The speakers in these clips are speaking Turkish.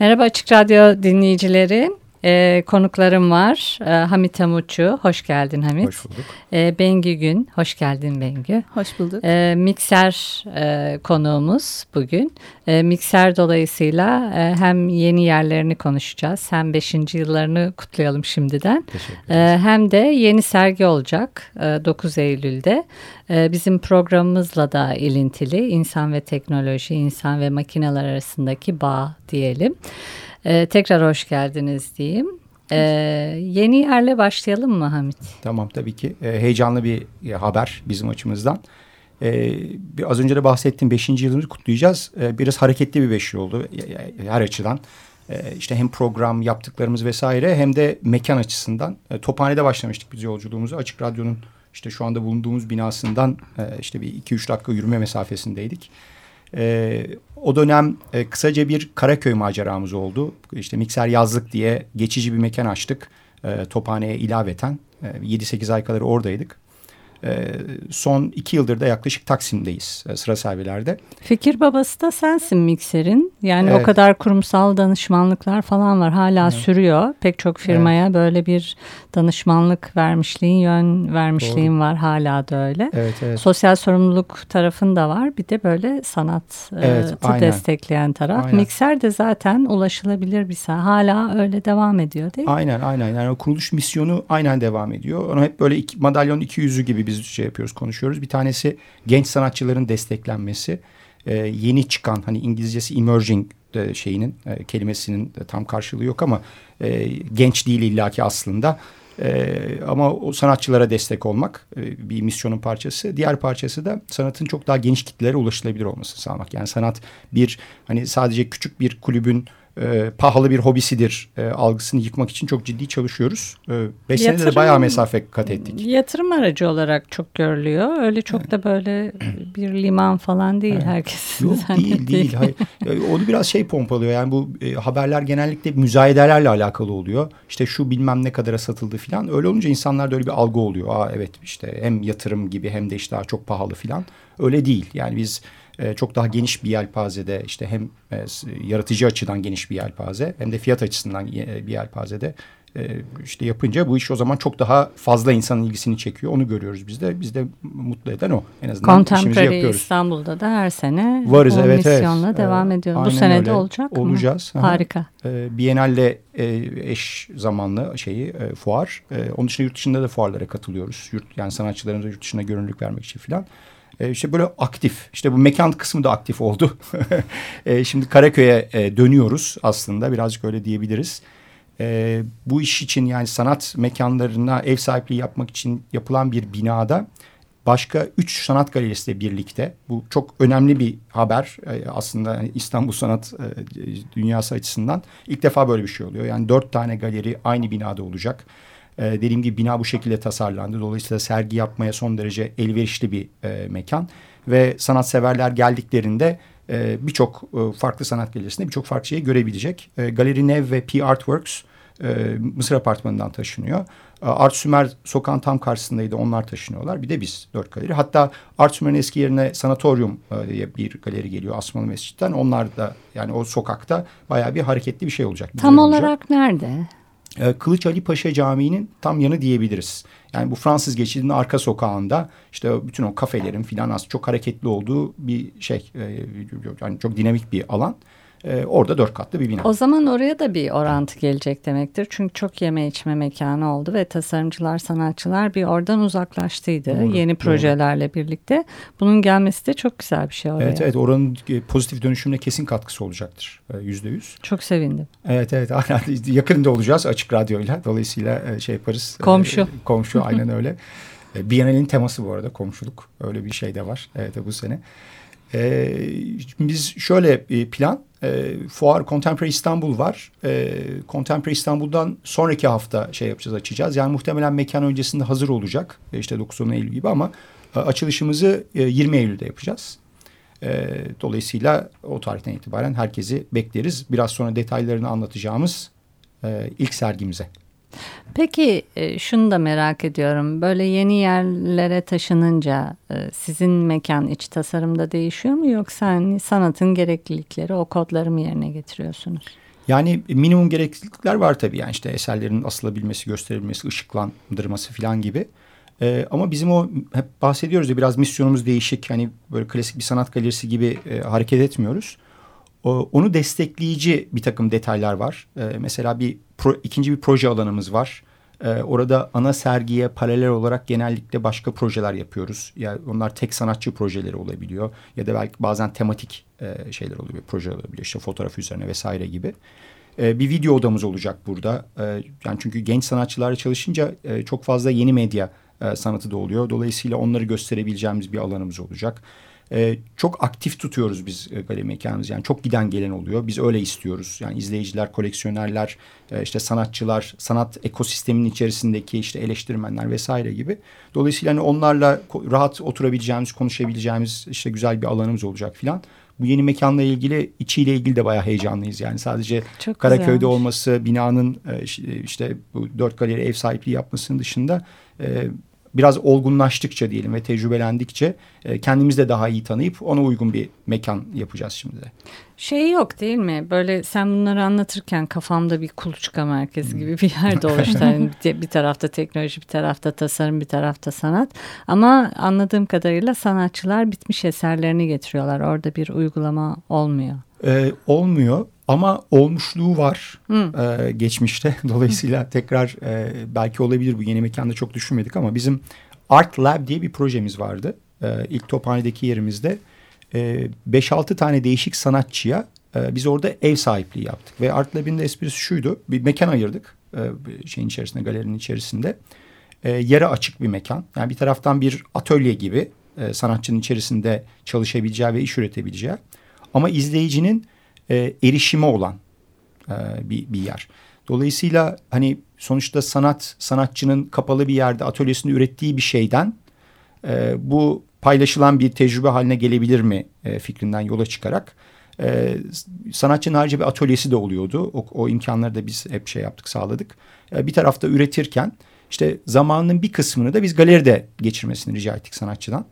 Merhaba Açık Radyo dinleyicileri. Ee, konuklarım var. Ee, Hamit Hamutçu, hoş geldin Hamit. Hoş bulduk. Ee, Bengü Gün, hoş geldin Bengü. Hoş bulduk. Ee, mikser e, konuğumuz bugün. Ee, mikser dolayısıyla e, hem yeni yerlerini konuşacağız, hem 5. yıllarını kutlayalım şimdiden. Ee, hem de yeni sergi olacak e, 9 Eylül'de. E, bizim programımızla da ilintili insan ve teknoloji, insan ve makineler arasındaki bağ diyelim. Ee, tekrar hoş geldiniz diyeyim. Ee, yeni yerle başlayalım mı Hamit? Tamam tabii ki. Ee, heyecanlı bir e, haber bizim açımızdan. Ee, az önce de bahsettiğim 5. yılımızı kutlayacağız. Ee, biraz hareketli bir 5 yıl oldu her açıdan. Ee, işte hem program yaptıklarımız vesaire hem de mekan açısından. Ee, Tophane'de başlamıştık biz yolculuğumuzu. Açık Radyo'nun işte şu anda bulunduğumuz binasından e, işte bir 2-3 dakika yürüme mesafesindeydik. E, o dönem e, kısaca bir Karaköy maceramız oldu. İşte Mikser Yazlık diye geçici bir mekan açtık. E, Tophane'ye ilaveten. E, 7-8 ay kadar oradaydık. E, son iki yıldır da yaklaşık Taksim'deyiz e, sıra servilerde. Fikir babası da sensin Mikser'in. Yani evet. o kadar kurumsal danışmanlıklar falan var. Hala evet. sürüyor. Pek çok firmaya evet. böyle bir danışmanlık vermişliğin, yön vermişliğin Doğru. var. Hala da öyle. Evet, evet. Sosyal sorumluluk tarafın da var. Bir de böyle sanatı evet, destekleyen taraf. Aynen. Mikser de zaten ulaşılabilir bir saha. Hala öyle devam ediyor değil mi? Aynen aynen. Yani o kuruluş misyonu aynen devam ediyor. Onu hep böyle iki, madalyonun iki yüzü gibi biz şey yapıyoruz, konuşuyoruz. Bir tanesi genç sanatçıların desteklenmesi. Ee, yeni çıkan hani İngilizcesi emerging de şeyinin e, kelimesinin de tam karşılığı yok ama e, genç değil illaki aslında. E, ama o sanatçılara destek olmak e, bir misyonun parçası. Diğer parçası da sanatın çok daha geniş kitlelere ulaşılabilir olması sağlamak. Yani sanat bir hani sadece küçük bir kulübün e, pahalı bir hobisidir e, algısını yıkmak için çok ciddi çalışıyoruz. E, beş senede de bayağı mesafe kat ettik. Yatırım aracı olarak çok görülüyor. Öyle çok evet. da böyle bir liman falan değil evet. herkes. Yok değil değil. Hayır. Onu biraz şey pompalıyor. Yani bu e, haberler genellikle müzayedelerle alakalı oluyor. İşte şu bilmem ne kadara satıldı falan. Öyle olunca insanlarda öyle bir algı oluyor. Aa evet işte hem yatırım gibi hem de işte daha çok pahalı falan. Öyle değil. Yani biz e, çok daha geniş bir yelpazede işte hem e, yaratıcı açıdan geniş bir yelpaze hem de fiyat açısından e, bir yelpazede e, işte yapınca bu iş o zaman çok daha fazla insanın ilgisini çekiyor. Onu görüyoruz biz de. Biz de mutlu eden o. En azından Contemporary yapıyoruz. İstanbul'da da her sene Varız, o evet, misyonla evet. devam ediyoruz. Bu sene de olacak mı? Olacağız. Harika. E, Biennale e, eş zamanlı şeyi e, fuar. E, onun dışında yurt dışında da fuarlara katılıyoruz. Yurt, yani sanatçıların da yurt dışına görünürlük vermek için filan. E, işte böyle aktif. İşte bu mekan kısmı da aktif oldu. e, şimdi Karaköy'e e, dönüyoruz aslında birazcık öyle diyebiliriz. E, bu iş için yani sanat mekanlarına ev sahipliği yapmak için yapılan bir binada başka üç sanat galerisiyle birlikte bu çok önemli bir haber aslında yani İstanbul sanat dünyası açısından ilk defa böyle bir şey oluyor. Yani dört tane galeri aynı binada olacak. E, dediğim gibi bina bu şekilde tasarlandı. Dolayısıyla sergi yapmaya son derece elverişli bir e, mekan. Ve sanatseverler geldiklerinde e, birçok e, farklı sanat galerisinde birçok farklı şeyi görebilecek. E, Galeri Nev ve P Artworks e, Mısır Apartmanı'ndan taşınıyor. E, Art Sümer sokağın tam karşısındaydı onlar taşınıyorlar. Bir de biz dört galeri. Hatta Art Sümer'in eski yerine Sanatoryum e, diye bir galeri geliyor Asmalı Mescid'den. Onlar da yani o sokakta bayağı bir hareketli bir şey olacak. Tam olarak olacak. nerede? Ee, Kılıç Ali Paşa Camii'nin tam yanı diyebiliriz. Yani bu Fransız geçidinin arka sokağında işte bütün o kafelerin filan az çok hareketli olduğu bir şey. E, yani çok dinamik bir alan. E, orada dört katlı bir bina. O zaman oraya da bir orantı gelecek demektir. Çünkü çok yeme içme mekanı oldu ve tasarımcılar, sanatçılar bir oradan uzaklaştıydı. Doğru, Yeni projelerle doğru. birlikte. Bunun gelmesi de çok güzel bir şey oraya. Evet evet oranın e, pozitif dönüşümüne kesin katkısı olacaktır. E, yüzde yüz. Çok sevindim. Evet evet yakında olacağız açık radyoyla. Dolayısıyla e, şey yaparız. Komşu. Komşu aynen öyle. Biennale'nin teması bu arada komşuluk. Öyle bir şey de var evet bu sene. Ee, biz şöyle plan e, fuar Contemporary İstanbul var. E, Contemporary İstanbul'dan sonraki hafta şey yapacağız açacağız. Yani muhtemelen mekan öncesinde hazır olacak. E, işte 9-10 Eylül gibi ama e, açılışımızı e, 20 Eylül'de yapacağız. E, dolayısıyla o tarihten itibaren herkesi bekleriz. Biraz sonra detaylarını anlatacağımız e, ilk sergimize. Peki e, şunu da merak ediyorum. Böyle yeni yerlere taşınınca e, sizin mekan iç tasarımda değişiyor mu yoksa hani sanatın gereklilikleri o kodları mı yerine getiriyorsunuz? Yani minimum gereklilikler var tabii. Yani işte eserlerin asılabilmesi, gösterilmesi, ışıklandırması falan gibi. Ee, ama bizim o hep bahsediyoruz ya biraz misyonumuz değişik. Hani böyle klasik bir sanat galerisi gibi e, hareket etmiyoruz. Onu destekleyici bir takım detaylar var. E, mesela bir pro, ikinci bir proje alanımız var. E, orada ana sergiye paralel olarak genellikle başka projeler yapıyoruz. Yani onlar tek sanatçı projeleri olabiliyor ya da belki bazen tematik e, şeyler oluyor, proje olabiliyor. İşte fotoğraf üzerine vesaire gibi. E, bir video odamız olacak burada. Yani çünkü genç sanatçılarla çalışınca e, çok fazla yeni medya e, sanatı da oluyor. Dolayısıyla onları gösterebileceğimiz bir alanımız olacak. E, çok aktif tutuyoruz biz e, galeri mekanımızı. Yani çok giden gelen oluyor. Biz öyle istiyoruz. Yani izleyiciler, koleksiyonerler, e, işte sanatçılar, sanat ekosisteminin içerisindeki işte eleştirmenler vesaire gibi. Dolayısıyla hani onlarla rahat oturabileceğimiz, konuşabileceğimiz işte güzel bir alanımız olacak filan. Bu yeni mekanla ilgili içiyle ilgili de bayağı heyecanlıyız. Yani sadece Çok Karaköy'de güzelmiş. olması, binanın e, işte bu dört galeri ev sahipliği yapmasının dışında e, biraz olgunlaştıkça diyelim ve tecrübelendikçe e, kendimiz de daha iyi tanıyıp ona uygun bir mekan yapacağız şimdi de. Şey yok değil mi? Böyle sen bunları anlatırken kafamda bir kuluçka merkezi gibi bir yerde oluştu. yani bir tarafta teknoloji, bir tarafta tasarım, bir tarafta sanat. Ama anladığım kadarıyla sanatçılar bitmiş eserlerini getiriyorlar. Orada bir uygulama olmuyor. Ee, olmuyor. Ama olmuşluğu var e, geçmişte. Dolayısıyla tekrar e, belki olabilir bu yeni mekanda çok düşünmedik ama bizim Art Lab diye bir projemiz vardı. E, ilk tophanedeki yerimizde 5-6 e, tane değişik sanatçıya e, biz orada ev sahipliği yaptık. Ve Art Lab'in de esprisi şuydu. Bir mekan ayırdık e, şeyin içerisinde, galerinin içerisinde. E, yere açık bir mekan. Yani bir taraftan bir atölye gibi e, sanatçının içerisinde çalışabileceği ve iş üretebileceği. Ama izleyicinin e, erişimi olan e, bir, bir yer. Dolayısıyla hani sonuçta sanat sanatçının kapalı bir yerde atölyesinde ürettiği bir şeyden e, bu paylaşılan bir tecrübe haline gelebilir mi e, fikrinden yola çıkarak e, sanatçının ayrıca bir atölyesi de oluyordu. O, o imkanları da biz hep şey yaptık sağladık. E, bir tarafta üretirken işte zamanının bir kısmını da biz galeride geçirmesini rica ettik sanatçıdan.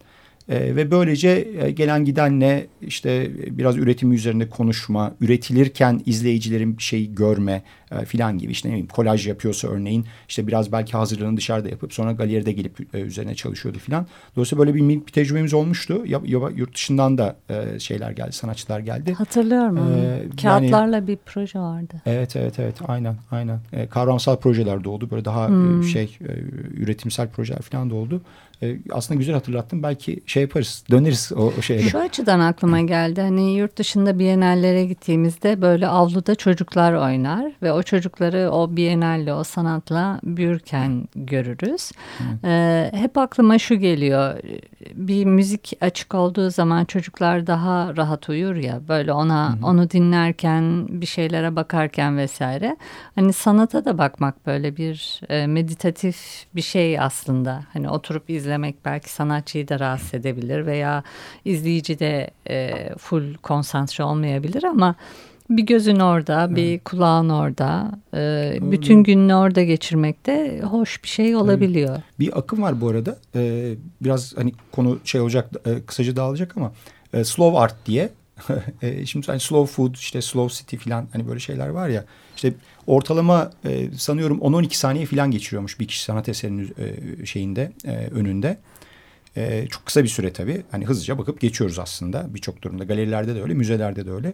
E, ve böylece e, gelen gidenle işte biraz üretimi üzerinde konuşma, üretilirken izleyicilerin bir şey görme e, filan gibi işte ne bileyim kolaj yapıyorsa örneğin işte biraz belki hazırlığını dışarıda yapıp sonra galeride gelip e, üzerine çalışıyordu filan. Dolayısıyla böyle bir, bir tecrübemiz olmuştu. Ya, ya, yurt dışından da e, şeyler geldi, sanatçılar geldi. Hatırlıyorum ee, Kağıtlarla yani, bir proje vardı. Evet evet evet aynen aynen. E, kavramsal projeler de oldu. Böyle daha hmm. e, şey e, üretimsel projeler filan da oldu. E, aslında güzel hatırlattın. Belki şey yaparız, döneriz o, o şeye. Şu açıdan aklıma geldi. Hani yurt dışında bienallere gittiğimizde böyle avluda çocuklar oynar ve o çocukları o bienalle, o sanatla büyürken görürüz. Ee, hep aklıma şu geliyor. Bir müzik açık olduğu zaman çocuklar daha rahat uyur ya. Böyle ona Hı. onu dinlerken, bir şeylere bakarken vesaire. Hani sanata da bakmak böyle bir e, meditatif bir şey aslında. Hani oturup izlemek belki sanatçıyı da rahatsız edebilir veya izleyici de e, full konsantre olmayabilir ama bir gözün orada, bir evet. kulağın orada, e, bütün gününü orada geçirmek de hoş bir şey olabiliyor. Evet. Bir akım var bu arada. E, biraz hani konu şey olacak, e, kısaca dağılacak ama e, slow art diye. e, şimdi hani slow food, işte slow city falan hani böyle şeyler var ya. İşte ortalama e, sanıyorum 10-12 saniye falan geçiriyormuş bir kişi sanat eserinin e, şeyinde, e, önünde. E, çok kısa bir süre tabii. Hani hızlıca bakıp geçiyoruz aslında birçok durumda. Galerilerde de öyle, müzelerde de öyle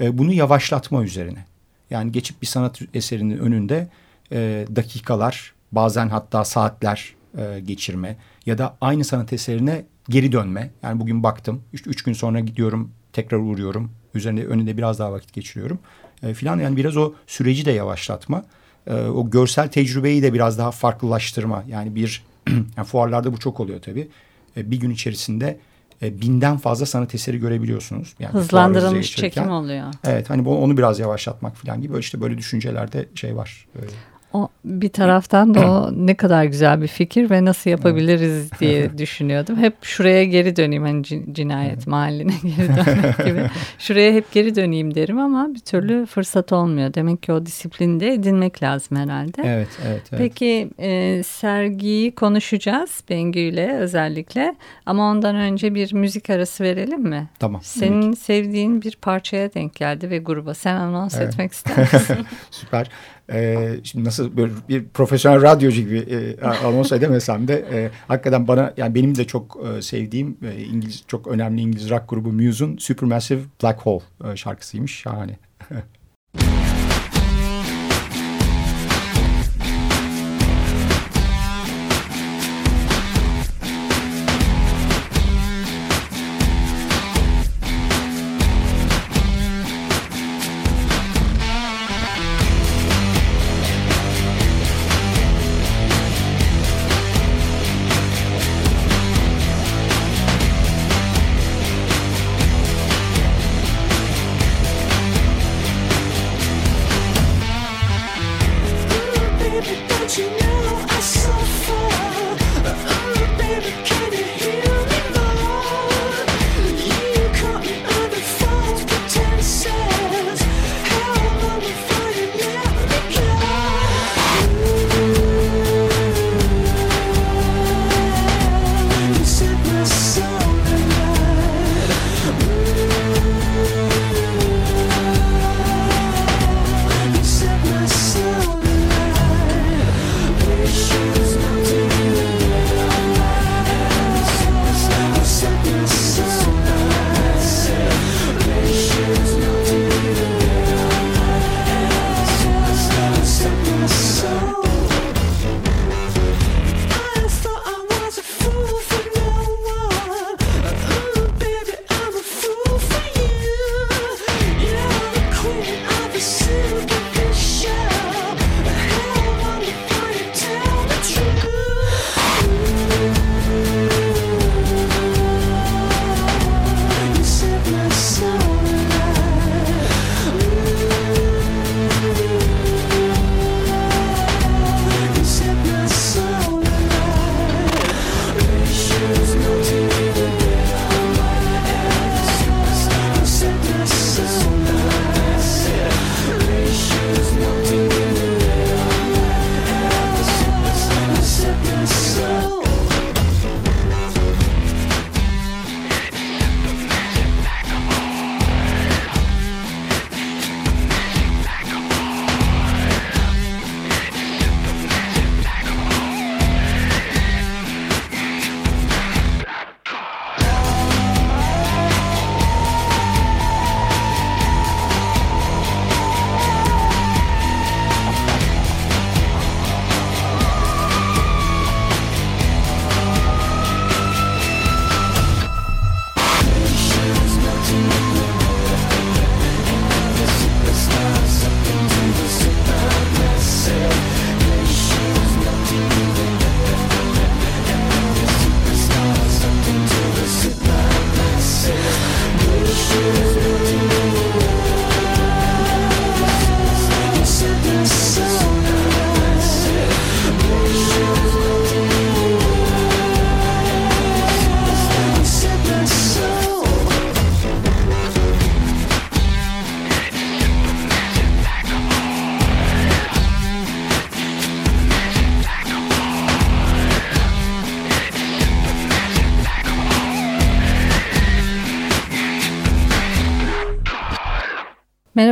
e, bunu yavaşlatma üzerine. Yani geçip bir sanat eserinin önünde e, dakikalar bazen hatta saatler e, geçirme ya da aynı sanat eserine geri dönme. Yani bugün baktım üç, üç gün sonra gidiyorum tekrar uğruyorum üzerinde önünde biraz daha vakit geçiriyorum e, filan yani biraz o süreci de yavaşlatma. E, o görsel tecrübeyi de biraz daha farklılaştırma yani bir yani fuarlarda bu çok oluyor tabii. E, bir gün içerisinde e, binden fazla sanat eseri görebiliyorsunuz. Yani Hızlandırılmış çekim oluyor. Evet hani onu biraz yavaşlatmak falan gibi böyle işte böyle düşüncelerde şey var. Böyle. O, bir taraftan da o ne kadar güzel bir fikir ve nasıl yapabiliriz diye düşünüyordum. Hep şuraya geri döneyim hani cinayet mahalline geri dönmek gibi. Şuraya hep geri döneyim derim ama bir türlü fırsat olmuyor. Demek ki o disiplini de edinmek lazım herhalde. Evet, evet. evet. Peki e, sergiyi konuşacağız Bengü ile özellikle ama ondan önce bir müzik arası verelim mi? Tamam. Senin evet. sevdiğin bir parçaya denk geldi ve gruba. Sen anons evet. etmek ister misin? Süper. Ee, şimdi nasıl böyle bir profesyonel radyocu gibi e, anons edemesem de e, hakikaten bana yani benim de çok e, sevdiğim e, İngiliz çok önemli İngiliz rock grubu Muse'un Supermassive Black Hole e, şarkısıymış. Şahane.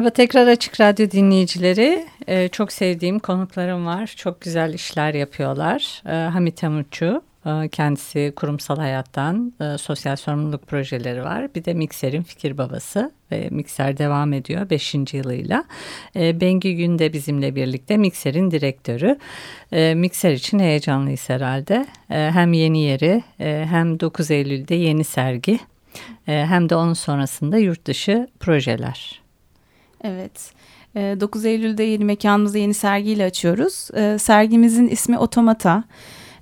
Merhaba tekrar Açık Radyo dinleyicileri. Ee, çok sevdiğim konuklarım var. Çok güzel işler yapıyorlar. Ee, Hamit Hamutçu, e, kendisi kurumsal hayattan e, sosyal sorumluluk projeleri var. Bir de Mikser'in fikir babası ve Mikser devam ediyor 5. yılıyla. E, Bengü Gün de bizimle birlikte Mikser'in direktörü. E, Mikser için heyecanlıyız herhalde. E, hem yeni yeri e, hem 9 Eylül'de yeni sergi e, hem de onun sonrasında yurt dışı projeler. Evet. 9 ee, Eylül'de yeni mekanımızı yeni sergiyle açıyoruz. Ee, sergimizin ismi Otomata.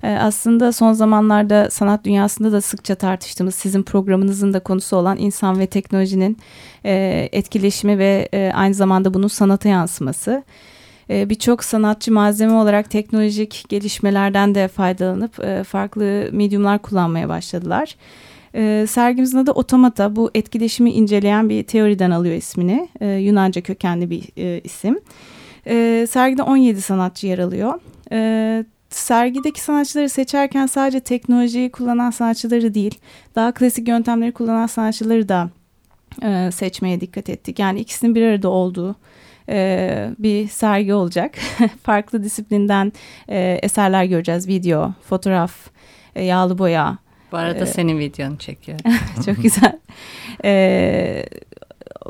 Ee, aslında son zamanlarda sanat dünyasında da sıkça tartıştığımız sizin programınızın da konusu olan insan ve teknolojinin e, etkileşimi ve e, aynı zamanda bunun sanata yansıması. Birçok sanatçı malzeme olarak teknolojik gelişmelerden de faydalanıp e, farklı medyumlar kullanmaya başladılar. E, sergimizin adı Otomata. Bu etkileşimi inceleyen bir teoriden alıyor ismini. E, Yunanca kökenli bir e, isim. E, sergide 17 sanatçı yer alıyor. E, sergideki sanatçıları seçerken sadece teknolojiyi kullanan sanatçıları değil, daha klasik yöntemleri kullanan sanatçıları da e, seçmeye dikkat ettik. Yani ikisinin bir arada olduğu e, bir sergi olacak. Farklı disiplinden e, eserler göreceğiz. Video, fotoğraf, e, yağlı boya. Bu arada ee, senin videonu çekiyor. çok güzel. Ee,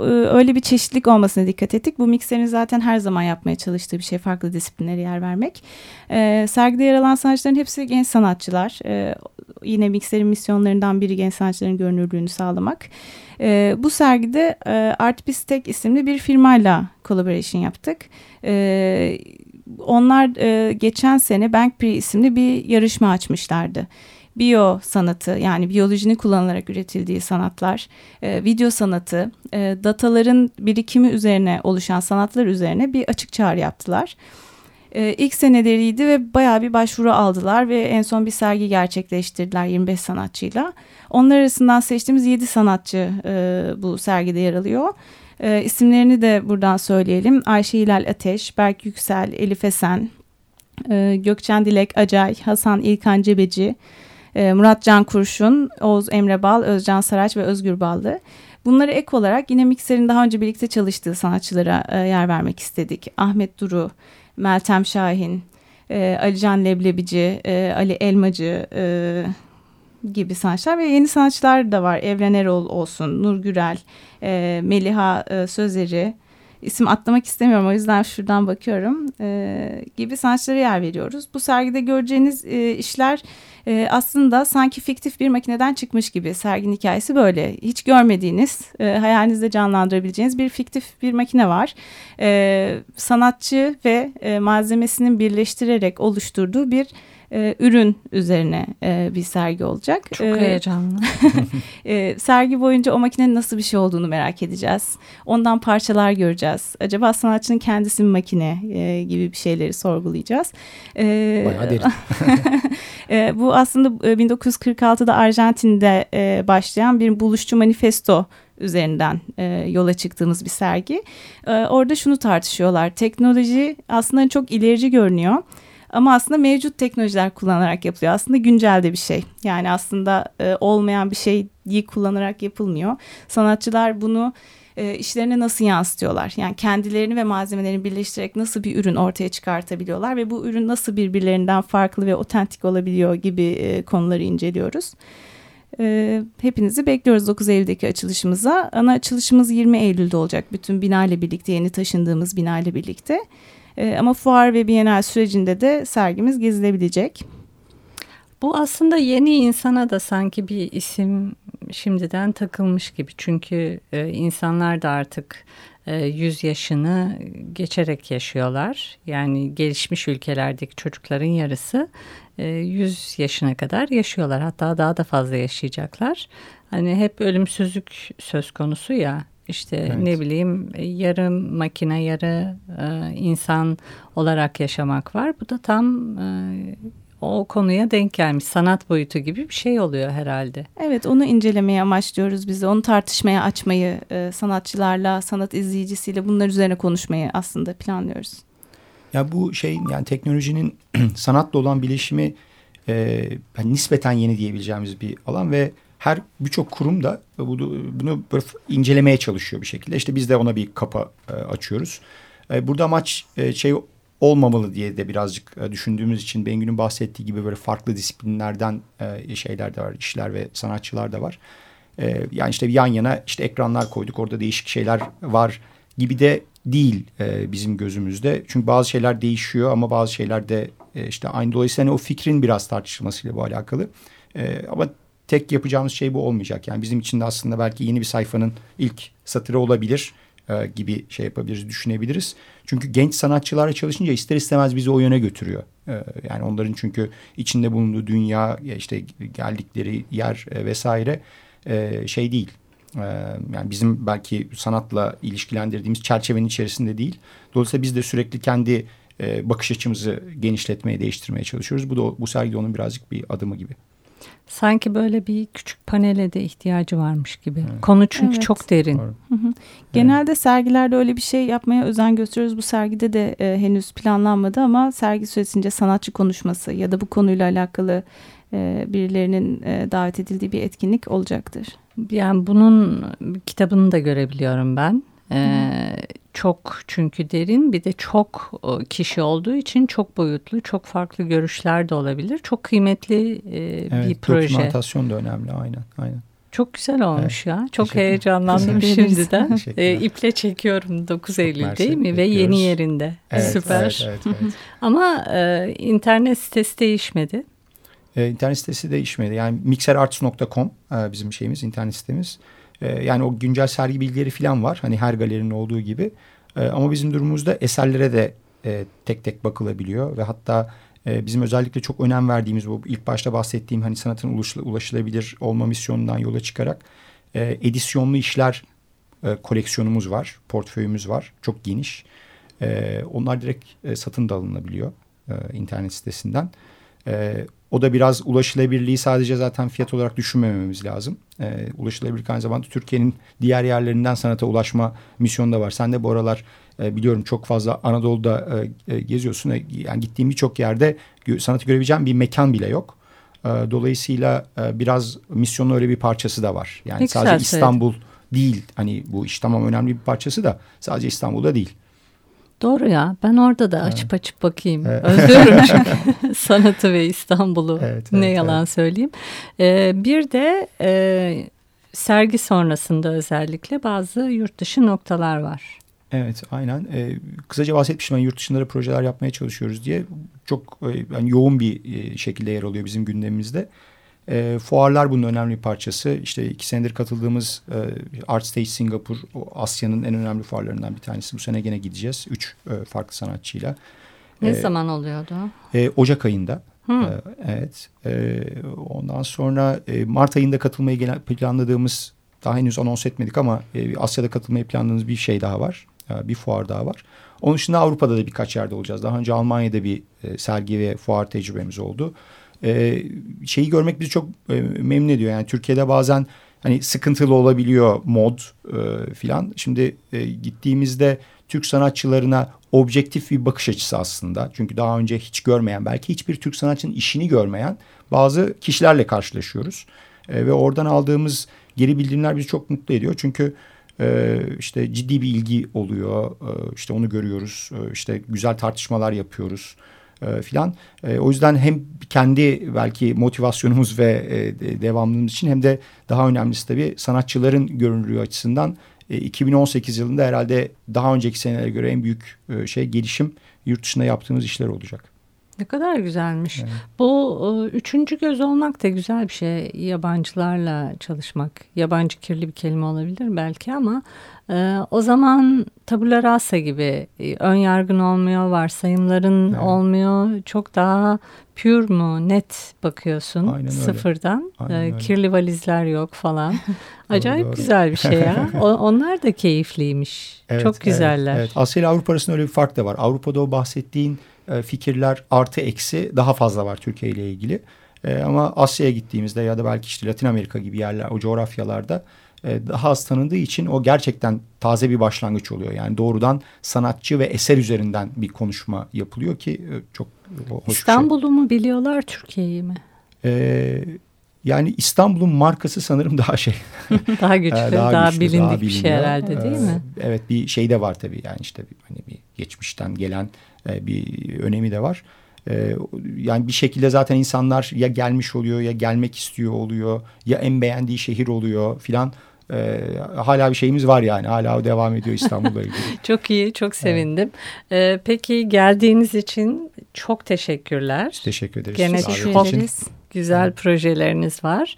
öyle bir çeşitlilik olmasına dikkat ettik. Bu mikserin zaten her zaman yapmaya çalıştığı bir şey farklı disiplinlere yer vermek. Ee, sergide yer alan sanatçıların hepsi genç sanatçılar. Ee, yine mikserin misyonlarından biri genç sanatçıların görünürlüğünü sağlamak. Ee, bu sergide e, Artpistek isimli bir firmayla collaboration yaptık. Ee, onlar e, geçen sene Bankpre isimli bir yarışma açmışlardı biyo sanatı yani biyolojinin kullanılarak üretildiği sanatlar, e, video sanatı, e, dataların birikimi üzerine oluşan sanatlar üzerine bir açık çağrı yaptılar. E, ilk seneleriydi ve bayağı bir başvuru aldılar ve en son bir sergi gerçekleştirdiler 25 sanatçıyla. Onlar arasından seçtiğimiz 7 sanatçı e, bu sergide yer alıyor. E, isimlerini de buradan söyleyelim. Ayşe Hilal Ateş, Berk Yüksel, Elif Esen, e, Gökçen Dilek Acay, Hasan İlkan Cebeci, e, Murat Can Kurşun, Oğuz Emre Bal, Özcan Saraç ve Özgür Ballı. Bunları ek olarak yine Mikser'in daha önce birlikte çalıştığı sanatçılara e, yer vermek istedik. Ahmet Duru, Meltem Şahin, e, Ali Can Leblebici, e, Ali Elmacı e, gibi sanatçılar ve yeni sanatçılar da var. Evren Erol olsun, Nur Gürel, e, Meliha e, Sözeri, isim atlamak istemiyorum o yüzden şuradan bakıyorum e, gibi sanatçılara yer veriyoruz. Bu sergide göreceğiniz e, işler e, aslında sanki fiktif bir makineden çıkmış gibi serginin hikayesi böyle. Hiç görmediğiniz, e, hayalinizde canlandırabileceğiniz bir fiktif bir makine var. E, sanatçı ve e, malzemesinin birleştirerek oluşturduğu bir e, ürün üzerine e, bir sergi olacak. Çok e, heyecanlı. e, sergi boyunca o makinenin nasıl bir şey olduğunu merak edeceğiz. Ondan parçalar göreceğiz. Acaba sanatçının kendisi mi makine e, gibi bir şeyleri sorgulayacağız. E, Bayağı derin. e, bu aslında 1946'da Arjantin'de e, başlayan bir buluşçu manifesto üzerinden e, yola çıktığımız bir sergi. E, orada şunu tartışıyorlar. Teknoloji aslında çok ilerici görünüyor. Ama aslında mevcut teknolojiler kullanarak yapılıyor. Aslında güncelde bir şey. Yani aslında e, olmayan bir şeyi kullanarak yapılmıyor. Sanatçılar bunu e, işlerine nasıl yansıtıyorlar? Yani kendilerini ve malzemelerini birleştirerek nasıl bir ürün ortaya çıkartabiliyorlar ve bu ürün nasıl birbirlerinden farklı ve otentik olabiliyor gibi e, konuları inceliyoruz. E, hepinizi bekliyoruz 9 Eylül'deki açılışımıza. Ana açılışımız 20 Eylül'de olacak. Bütün bina ile birlikte, yeni taşındığımız bina ile birlikte. E, ama fuar ve bienal sürecinde de sergimiz gezilebilecek. Bu aslında yeni insana da sanki bir isim şimdiden takılmış gibi. Çünkü e, insanlar da artık e, 100 yaşını geçerek yaşıyorlar. Yani gelişmiş ülkelerdeki çocukların yarısı e, 100 yaşına kadar yaşıyorlar. Hatta daha da fazla yaşayacaklar. Hani hep ölümsüzlük söz konusu ya. İşte evet. ne bileyim yarı makine yarı e, insan olarak yaşamak var. Bu da tam e, o konuya denk gelmiş sanat boyutu gibi bir şey oluyor herhalde. Evet onu incelemeye amaçlıyoruz biz onu tartışmaya açmayı e, sanatçılarla sanat izleyicisiyle bunlar üzerine konuşmayı aslında planlıyoruz. Ya bu şey yani teknolojinin sanatla olan bileşimi e, yani nispeten yeni diyebileceğimiz bir alan ve her birçok kurum da bunu, bunu incelemeye çalışıyor bir şekilde. İşte biz de ona bir kapı e, açıyoruz. E, burada amaç e, şey olmamalı diye de birazcık e, düşündüğümüz için Bengü'nün bahsettiği gibi böyle farklı disiplinlerden e, şeyler de var, işler ve sanatçılar da var. E, yani işte yan yana işte ekranlar koyduk orada değişik şeyler var gibi de değil e, bizim gözümüzde. Çünkü bazı şeyler değişiyor ama bazı şeyler de e, işte aynı dolayısıyla hani o fikrin biraz tartışılmasıyla bu alakalı. E, ama tek yapacağımız şey bu olmayacak. Yani bizim için de aslında belki yeni bir sayfanın ilk satırı olabilir e, gibi şey yapabiliriz, düşünebiliriz. Çünkü genç sanatçılarla çalışınca ister istemez bizi o yöne götürüyor. E, yani onların çünkü içinde bulunduğu dünya, işte geldikleri yer e, vesaire e, şey değil. E, yani bizim belki sanatla ilişkilendirdiğimiz çerçevenin içerisinde değil. Dolayısıyla biz de sürekli kendi e, bakış açımızı genişletmeye, değiştirmeye çalışıyoruz. Bu da bu sergi onun birazcık bir adımı gibi. Sanki böyle bir küçük panele de ihtiyacı varmış gibi. Evet. Konu çünkü evet. çok derin. Hı hı. Genelde evet. sergilerde öyle bir şey yapmaya özen gösteriyoruz. Bu sergide de e, henüz planlanmadı ama sergi süresince sanatçı konuşması ya da bu konuyla alakalı e, birilerinin e, davet edildiği bir etkinlik olacaktır. Yani bunun kitabını da görebiliyorum ben. Ee, çok çünkü derin bir de çok e, kişi olduğu için çok boyutlu, çok farklı görüşler de olabilir. Çok kıymetli e, evet, bir proje. Dokumentasyon da önemli aynen. aynen. Çok güzel olmuş evet, ya. Çok heyecanlandım şimdiden. e, iple çekiyorum 9 Eylül değil mi? Ve yeni yerinde. Evet, Süper. Evet, evet, evet. Ama e, internet sitesi değişmedi. E, internet sitesi değişmedi. Yani mixerarts.com e, bizim şeyimiz, internet sitemiz. E, yani o güncel sergi bilgileri falan var. Hani her galerinin olduğu gibi. E, ama bizim durumumuzda eserlere de e, tek tek bakılabiliyor. Ve hatta e, bizim özellikle çok önem verdiğimiz bu ilk başta bahsettiğim hani sanatın ulaşılabilir olma misyonundan yola çıkarak e, edisyonlu işler koleksiyonumuz var. Portföyümüz var. Çok geniş. Onlar direkt satın da alınabiliyor internet sitesinden. E, o da biraz ulaşılabilirliği sadece zaten fiyat olarak düşünmememiz lazım. E, ulaşılabilirlik aynı zamanda Türkiye'nin diğer yerlerinden sanata ulaşma misyonu da var. Sen de bu aralar e, biliyorum çok fazla Anadolu'da e, e, geziyorsun. E, yani gittiğim birçok yerde sanatı görebileceğim bir mekan bile yok. E, dolayısıyla e, biraz misyonun öyle bir parçası da var. Yani Peki sadece İstanbul değil. Hani bu iş tamam önemli bir parçası da sadece İstanbul'da değil. Doğru ya. Ben orada da açıp açıp bakayım. Evet. Özlüyorum çünkü sanatı ve İstanbul'u. Evet, ne evet, yalan evet. söyleyeyim. Ee, bir de e, sergi sonrasında özellikle bazı yurt dışı noktalar var. Evet aynen. Ee, kısaca bahsetmiştim ben yurt dışında projeler yapmaya çalışıyoruz diye. Çok e, yani yoğun bir e, şekilde yer alıyor bizim gündemimizde. E, fuarlar bunun önemli bir parçası. İşte iki senedir katıldığımız e, Art Stage Singapur Asya'nın en önemli fuarlarından bir tanesi. Bu sene gene gideceğiz. Üç e, farklı sanatçıyla. Ne e, zaman oluyordu? E, Ocak ayında. Hmm. E, evet. E, ondan sonra e, Mart ayında katılmayı planladığımız daha henüz anons etmedik ama e, Asya'da katılmayı planladığımız bir şey daha var. E, bir fuar daha var. Onun dışında Avrupa'da da birkaç yerde olacağız. Daha önce Almanya'da bir e, sergi ve fuar tecrübemiz oldu e, şeyi görmek bizi çok e, memnun ediyor. Yani Türkiye'de bazen hani sıkıntılı olabiliyor mod e, filan. Şimdi e, gittiğimizde Türk sanatçılarına objektif bir bakış açısı aslında. Çünkü daha önce hiç görmeyen, belki hiçbir Türk sanatçının işini görmeyen bazı kişilerle karşılaşıyoruz. E, ve oradan aldığımız geri bildirimler bizi çok mutlu ediyor. Çünkü e, işte ciddi bir ilgi oluyor. E, işte onu görüyoruz. E, işte güzel tartışmalar yapıyoruz e, filan. E, o yüzden hem kendi belki motivasyonumuz ve e, devamlılığımız için hem de daha önemlisi tabii sanatçıların görünürlüğü açısından e, 2018 yılında herhalde daha önceki senelere göre en büyük e, şey gelişim yurt dışında yaptığımız işler olacak. Ne kadar güzelmiş. Evet. Bu e, üçüncü göz olmak da güzel bir şey. Yabancılarla çalışmak. Yabancı kirli bir kelime olabilir belki ama e, o zaman tabula rasa gibi e, ön yargın olmuyor, varsayımların evet. olmuyor. Çok daha pure mu, net bakıyorsun Aynen sıfırdan. Aynen kirli valizler yok falan. Acayip doğru. güzel bir şey ya. Onlar da keyifliymiş. Evet, Çok güzeller. Evet, evet. Asya ile Avrupa arasında öyle bir fark da var. Avrupa'da o bahsettiğin e, fikirler artı eksi daha fazla var Türkiye ile ilgili. E, ama Asya'ya gittiğimizde ya da belki işte Latin Amerika gibi yerler o coğrafyalarda e, daha az tanındığı için o gerçekten taze bir başlangıç oluyor. Yani doğrudan sanatçı ve eser üzerinden bir konuşma yapılıyor ki çok hoş İstanbul'u şey. mu biliyorlar Türkiye'yi mi? Ee, yani İstanbul'un markası sanırım daha şey. daha güçlü, daha, daha güçlü, bilindik daha bir şey herhalde değil mi? Evet bir şey de var tabii yani işte hani bir geçmişten gelen e, bir önemi de var. E, yani bir şekilde zaten insanlar ya gelmiş oluyor ya gelmek istiyor oluyor ya en beğendiği şehir oluyor filan. Ee, hala bir şeyimiz var yani hala o devam ediyor İstanbul'la ilgili. çok iyi çok sevindim. Evet. Ee, peki geldiğiniz için çok teşekkürler. Teşekkür ederiz. Gene çok güzel evet. projeleriniz var.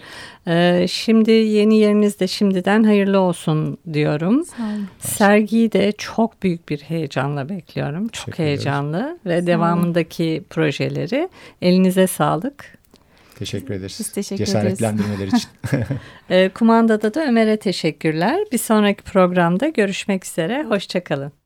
Ee, şimdi yeni yerinizde şimdiden hayırlı olsun diyorum. Sağ olun. Sergiyi de çok büyük bir heyecanla bekliyorum. Çok heyecanlı ve devamındaki projeleri elinize sağlık. Teşekkür ederiz. Biz teşekkür Cesaretlendirmeler için. e, kumandada da Ömer'e teşekkürler. Bir sonraki programda görüşmek üzere. Hoşçakalın.